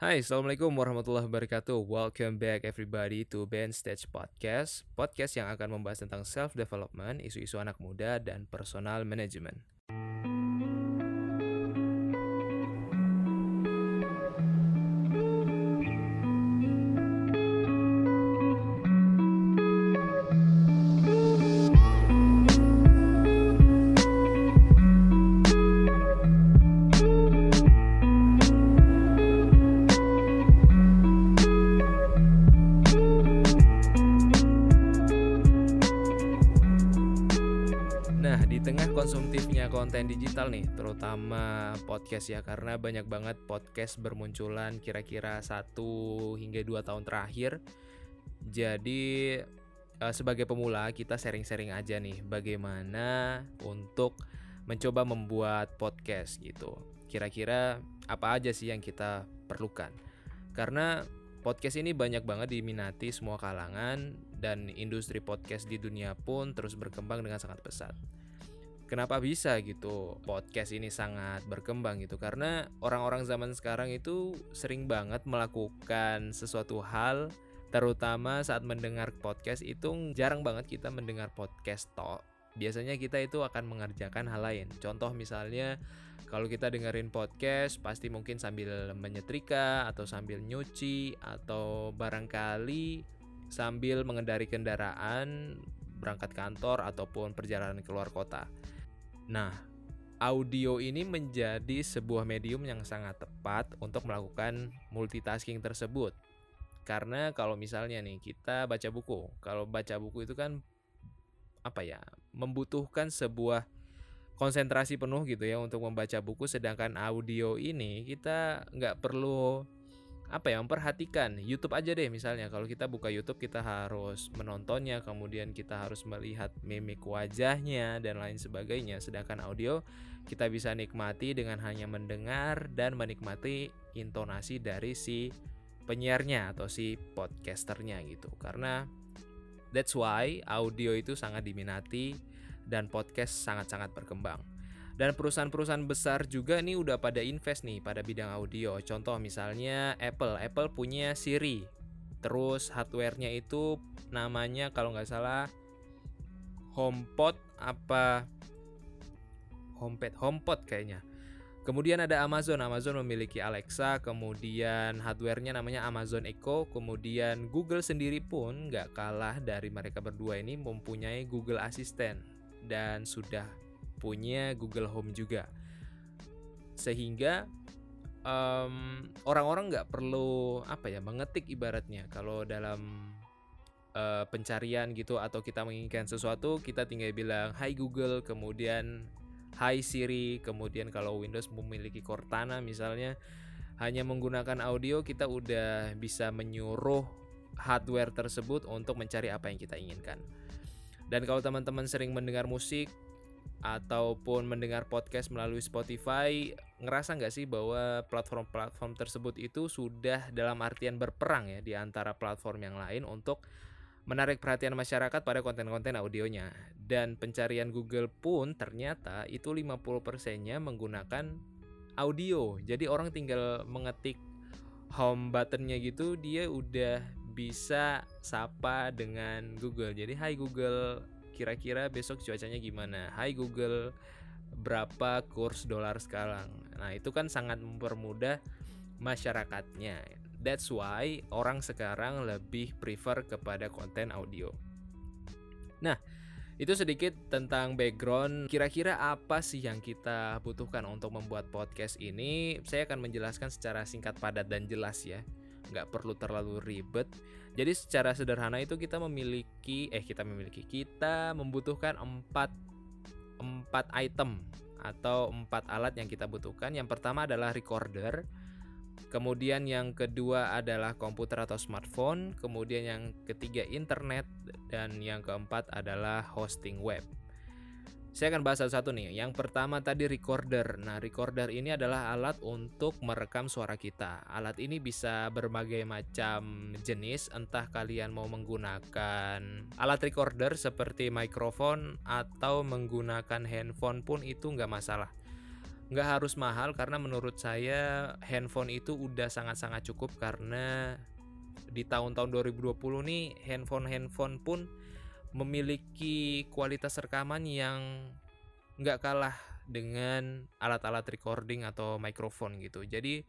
Hai, Assalamualaikum warahmatullahi wabarakatuh. Welcome back everybody to Band Stage Podcast. Podcast yang akan membahas tentang self-development, isu-isu anak muda, dan personal management. Konten digital nih, terutama podcast ya, karena banyak banget podcast bermunculan kira-kira satu hingga dua tahun terakhir. Jadi eh, sebagai pemula kita sharing-sharing aja nih, bagaimana untuk mencoba membuat podcast gitu. Kira-kira apa aja sih yang kita perlukan? Karena podcast ini banyak banget diminati semua kalangan dan industri podcast di dunia pun terus berkembang dengan sangat pesat. Kenapa bisa gitu podcast ini sangat berkembang gitu? Karena orang-orang zaman sekarang itu sering banget melakukan sesuatu hal terutama saat mendengar podcast itu jarang banget kita mendengar podcast tok. Biasanya kita itu akan mengerjakan hal lain. Contoh misalnya kalau kita dengerin podcast pasti mungkin sambil menyetrika atau sambil nyuci atau barangkali sambil mengendari kendaraan berangkat kantor ataupun perjalanan keluar kota. Nah, audio ini menjadi sebuah medium yang sangat tepat untuk melakukan multitasking tersebut. Karena kalau misalnya nih kita baca buku, kalau baca buku itu kan apa ya, membutuhkan sebuah konsentrasi penuh gitu ya untuk membaca buku sedangkan audio ini kita nggak perlu apa ya memperhatikan. YouTube aja deh misalnya kalau kita buka YouTube kita harus menontonnya kemudian kita harus melihat mimik wajahnya dan lain sebagainya. Sedangkan audio kita bisa nikmati dengan hanya mendengar dan menikmati intonasi dari si penyiarnya atau si podcasternya gitu. Karena that's why audio itu sangat diminati dan podcast sangat-sangat berkembang dan perusahaan-perusahaan besar juga nih udah pada invest nih pada bidang audio. Contoh misalnya Apple, Apple punya Siri. Terus hardware-nya itu namanya kalau nggak salah HomePod apa HomePod, HomePod kayaknya. Kemudian ada Amazon, Amazon memiliki Alexa, kemudian hardware-nya namanya Amazon Echo, kemudian Google sendiri pun nggak kalah dari mereka berdua ini mempunyai Google Assistant dan sudah punya Google Home juga. Sehingga um, orang-orang nggak perlu apa ya mengetik ibaratnya. Kalau dalam uh, pencarian gitu atau kita menginginkan sesuatu kita tinggal bilang Hai Google kemudian Hai Siri kemudian kalau Windows memiliki Cortana misalnya hanya menggunakan audio kita udah bisa menyuruh hardware tersebut untuk mencari apa yang kita inginkan. Dan kalau teman-teman sering mendengar musik ataupun mendengar podcast melalui Spotify, ngerasa nggak sih bahwa platform-platform tersebut itu sudah dalam artian berperang ya di antara platform yang lain untuk menarik perhatian masyarakat pada konten-konten audionya. Dan pencarian Google pun ternyata itu 50%-nya menggunakan audio. Jadi orang tinggal mengetik home buttonnya gitu, dia udah bisa sapa dengan Google. Jadi, "Hai Google, kira-kira besok cuacanya gimana? Hai Google, berapa kurs dolar sekarang? Nah, itu kan sangat mempermudah masyarakatnya. That's why orang sekarang lebih prefer kepada konten audio. Nah, itu sedikit tentang background. Kira-kira apa sih yang kita butuhkan untuk membuat podcast ini? Saya akan menjelaskan secara singkat, padat, dan jelas ya nggak perlu terlalu ribet. Jadi secara sederhana itu kita memiliki eh kita memiliki kita membutuhkan empat empat item atau empat alat yang kita butuhkan. Yang pertama adalah recorder. Kemudian yang kedua adalah komputer atau smartphone, kemudian yang ketiga internet dan yang keempat adalah hosting web. Saya akan bahas satu-satu nih. Yang pertama tadi recorder. Nah, recorder ini adalah alat untuk merekam suara kita. Alat ini bisa berbagai macam jenis, entah kalian mau menggunakan alat recorder seperti mikrofon atau menggunakan handphone pun itu nggak masalah. nggak harus mahal karena menurut saya handphone itu udah sangat-sangat cukup karena di tahun-tahun 2020 nih handphone-handphone pun memiliki kualitas rekaman yang nggak kalah dengan alat-alat recording atau mikrofon gitu. Jadi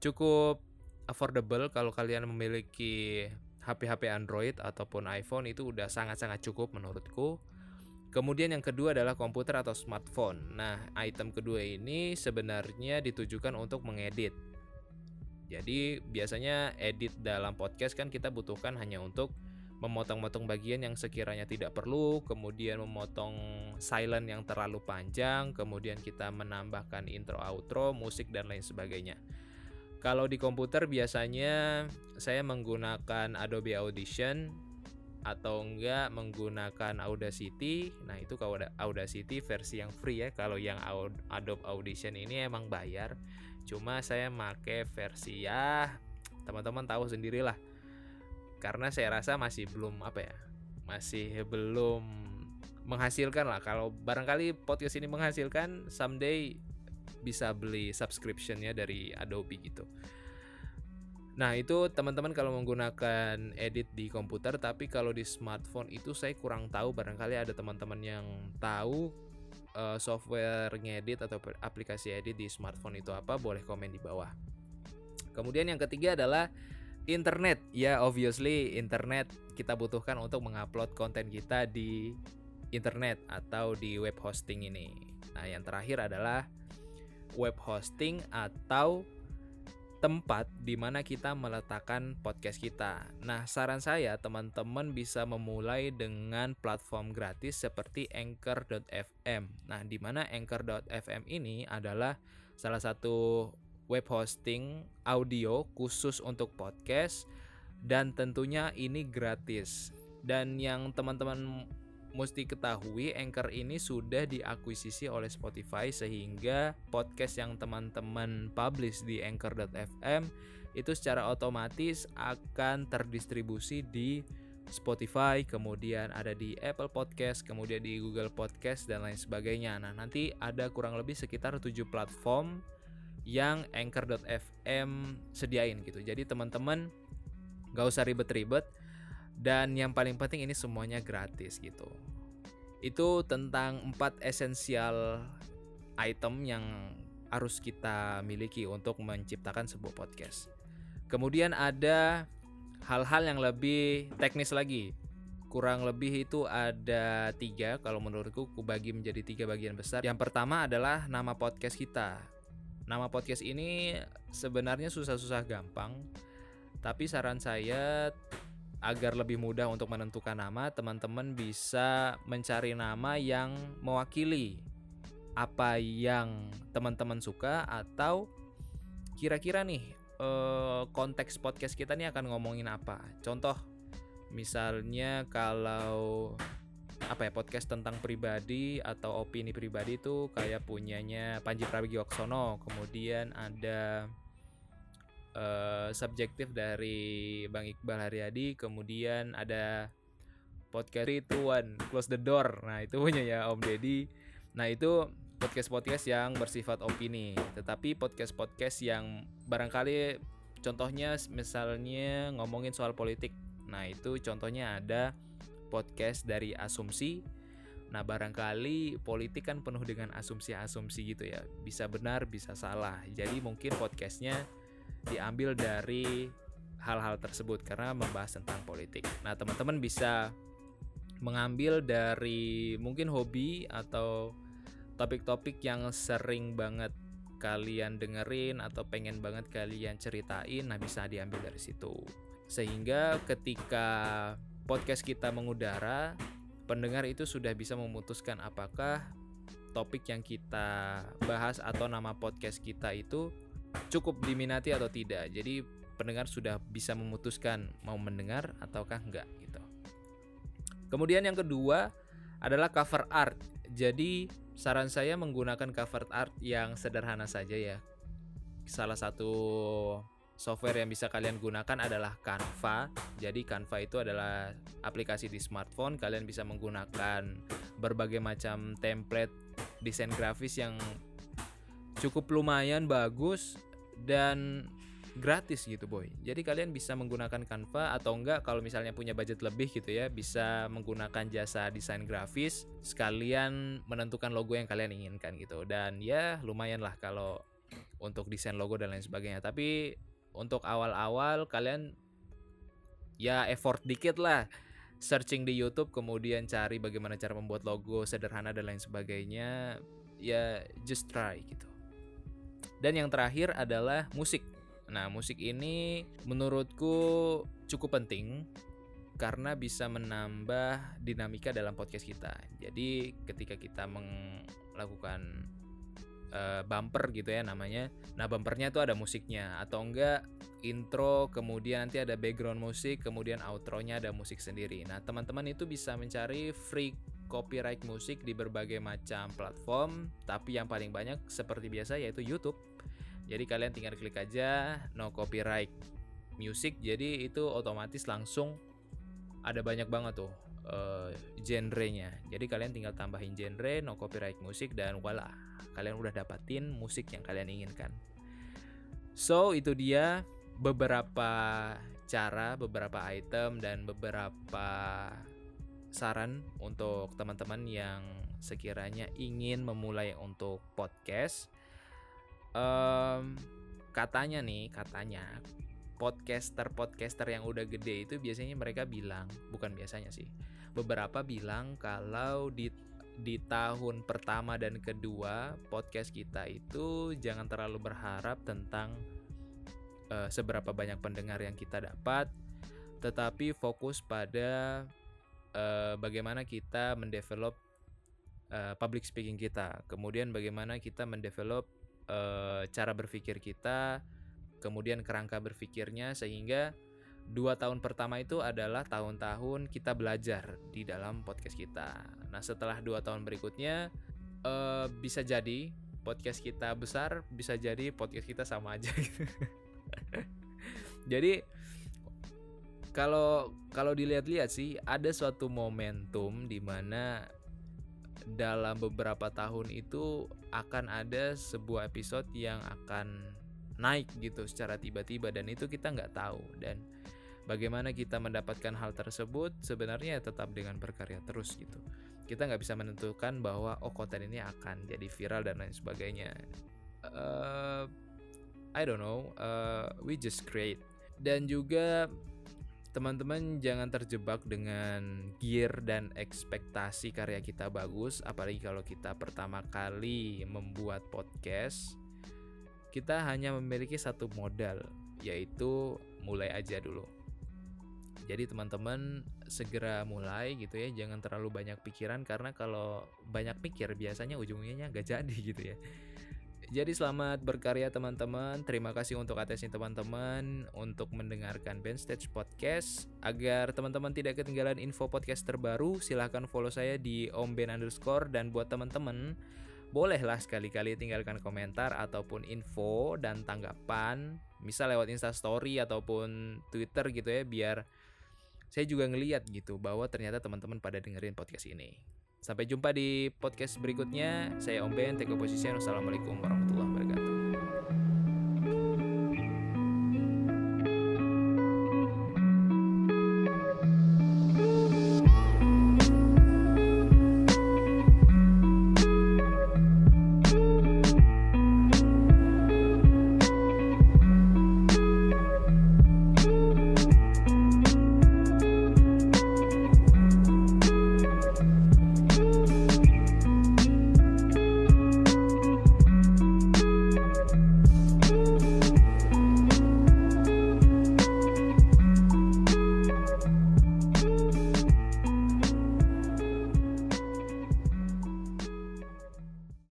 cukup affordable kalau kalian memiliki HP-HP Android ataupun iPhone itu udah sangat-sangat cukup menurutku. Kemudian yang kedua adalah komputer atau smartphone. Nah, item kedua ini sebenarnya ditujukan untuk mengedit. Jadi, biasanya edit dalam podcast kan kita butuhkan hanya untuk memotong-motong bagian yang sekiranya tidak perlu, kemudian memotong silent yang terlalu panjang, kemudian kita menambahkan intro outro, musik dan lain sebagainya. Kalau di komputer biasanya saya menggunakan Adobe Audition atau enggak menggunakan Audacity. Nah, itu kalau Audacity versi yang free ya. Kalau yang Adobe Audition ini emang bayar. Cuma saya make versi ya teman-teman tahu sendirilah. Karena saya rasa masih belum apa ya? Masih belum menghasilkan lah. Kalau barangkali podcast ini menghasilkan someday bisa beli subscriptionnya dari Adobe gitu. Nah, itu teman-teman kalau menggunakan edit di komputer, tapi kalau di smartphone itu saya kurang tahu. Barangkali ada teman-teman yang tahu uh, software ngedit atau aplikasi edit di smartphone itu apa, boleh komen di bawah. Kemudian yang ketiga adalah internet. Ya, obviously internet kita butuhkan untuk mengupload konten kita di internet atau di web hosting ini. Nah, yang terakhir adalah web hosting atau tempat di mana kita meletakkan podcast kita. Nah, saran saya teman-teman bisa memulai dengan platform gratis seperti anchor.fm. Nah, di mana anchor.fm ini adalah salah satu web hosting audio khusus untuk podcast dan tentunya ini gratis. Dan yang teman-teman mesti ketahui Anchor ini sudah diakuisisi oleh Spotify sehingga podcast yang teman-teman publish di anchor.fm itu secara otomatis akan terdistribusi di Spotify, kemudian ada di Apple Podcast, kemudian di Google Podcast dan lain sebagainya. Nah, nanti ada kurang lebih sekitar 7 platform yang anchor.fm sediain gitu. Jadi teman-teman gak usah ribet-ribet, dan yang paling penting ini semuanya gratis gitu. Itu tentang empat esensial item yang harus kita miliki untuk menciptakan sebuah podcast. Kemudian ada hal-hal yang lebih teknis lagi. Kurang lebih itu ada tiga kalau menurutku aku bagi menjadi tiga bagian besar. Yang pertama adalah nama podcast kita nama podcast ini sebenarnya susah-susah gampang tapi saran saya agar lebih mudah untuk menentukan nama, teman-teman bisa mencari nama yang mewakili apa yang teman-teman suka atau kira-kira nih eh, konteks podcast kita nih akan ngomongin apa. Contoh misalnya kalau apa ya podcast tentang pribadi atau opini pribadi itu kayak punyanya Panji Pragiwaksono, kemudian ada uh, subjektif dari Bang Iqbal Haryadi. Kemudian ada podcast Tuan Close the Door. Nah itu punya ya Om Deddy. Nah itu podcast-podcast yang bersifat opini. Tetapi podcast-podcast yang barangkali contohnya misalnya ngomongin soal politik. Nah itu contohnya ada podcast dari asumsi Nah, barangkali politik kan penuh dengan asumsi-asumsi gitu ya. Bisa benar, bisa salah. Jadi mungkin podcastnya diambil dari hal-hal tersebut karena membahas tentang politik. Nah, teman-teman bisa mengambil dari mungkin hobi atau topik-topik yang sering banget kalian dengerin atau pengen banget kalian ceritain, nah bisa diambil dari situ. Sehingga ketika podcast kita mengudara, pendengar itu sudah bisa memutuskan apakah topik yang kita bahas atau nama podcast kita itu cukup diminati atau tidak. Jadi pendengar sudah bisa memutuskan mau mendengar ataukah enggak gitu. Kemudian yang kedua adalah cover art. Jadi saran saya menggunakan cover art yang sederhana saja ya. Salah satu software yang bisa kalian gunakan adalah Canva. Jadi Canva itu adalah aplikasi di smartphone. Kalian bisa menggunakan berbagai macam template desain grafis yang cukup lumayan bagus dan gratis gitu boy. Jadi kalian bisa menggunakan Canva atau enggak kalau misalnya punya budget lebih gitu ya, bisa menggunakan jasa desain grafis sekalian menentukan logo yang kalian inginkan gitu. Dan ya lumayan lah kalau untuk desain logo dan lain sebagainya. Tapi untuk awal-awal kalian ya effort dikit lah. Searching di YouTube kemudian cari bagaimana cara membuat logo sederhana dan lain sebagainya. Ya just try gitu. Dan yang terakhir adalah musik. Nah musik ini menurutku cukup penting karena bisa menambah dinamika dalam podcast kita. Jadi ketika kita melakukan uh, bumper gitu ya namanya. Nah bumpernya tuh ada musiknya atau enggak intro kemudian nanti ada background musik kemudian outronya ada musik sendiri. Nah teman-teman itu bisa mencari free copyright musik di berbagai macam platform tapi yang paling banyak seperti biasa yaitu YouTube. Jadi kalian tinggal klik aja no copyright music jadi itu otomatis langsung ada banyak banget tuh uh, genrenya. Jadi kalian tinggal tambahin genre, no copyright musik dan voila, kalian udah dapatin musik yang kalian inginkan. So, itu dia beberapa cara, beberapa item dan beberapa saran untuk teman-teman yang sekiranya ingin memulai untuk podcast. Um, katanya nih, katanya podcaster-podcaster yang udah gede itu biasanya mereka bilang, bukan biasanya sih beberapa bilang kalau di di tahun pertama dan kedua podcast kita itu jangan terlalu berharap tentang uh, seberapa banyak pendengar yang kita dapat, tetapi fokus pada uh, bagaimana kita mendevelop uh, public speaking kita, kemudian bagaimana kita mendevelop uh, cara berpikir kita, kemudian kerangka berpikirnya sehingga dua tahun pertama itu adalah tahun-tahun kita belajar di dalam podcast kita. Nah setelah dua tahun berikutnya uh, bisa jadi podcast kita besar, bisa jadi podcast kita sama aja. Gitu. jadi kalau kalau dilihat-lihat sih ada suatu momentum di mana dalam beberapa tahun itu akan ada sebuah episode yang akan naik gitu secara tiba-tiba dan itu kita nggak tahu dan Bagaimana kita mendapatkan hal tersebut sebenarnya tetap dengan berkarya terus gitu. Kita nggak bisa menentukan bahwa oh konten ini akan jadi viral dan lain sebagainya. Uh, I don't know, uh, we just create. Dan juga teman-teman jangan terjebak dengan gear dan ekspektasi karya kita bagus, apalagi kalau kita pertama kali membuat podcast. Kita hanya memiliki satu modal, yaitu mulai aja dulu jadi teman-teman segera mulai gitu ya, jangan terlalu banyak pikiran karena kalau banyak pikir biasanya ujungnya nggak jadi gitu ya. Jadi selamat berkarya teman-teman. Terima kasih untuk atensi teman-teman untuk mendengarkan Stage Podcast. Agar teman-teman tidak ketinggalan info podcast terbaru, silahkan follow saya di Om Ben underscore dan buat teman-teman bolehlah sekali-kali tinggalkan komentar ataupun info dan tanggapan, misal lewat Insta Story ataupun Twitter gitu ya, biar saya juga ngeliat gitu bahwa ternyata teman-teman pada dengerin podcast ini. Sampai jumpa di podcast berikutnya. Saya Om Ben, Teko Posisi. Wassalamualaikum warahmatullahi wabarakatuh.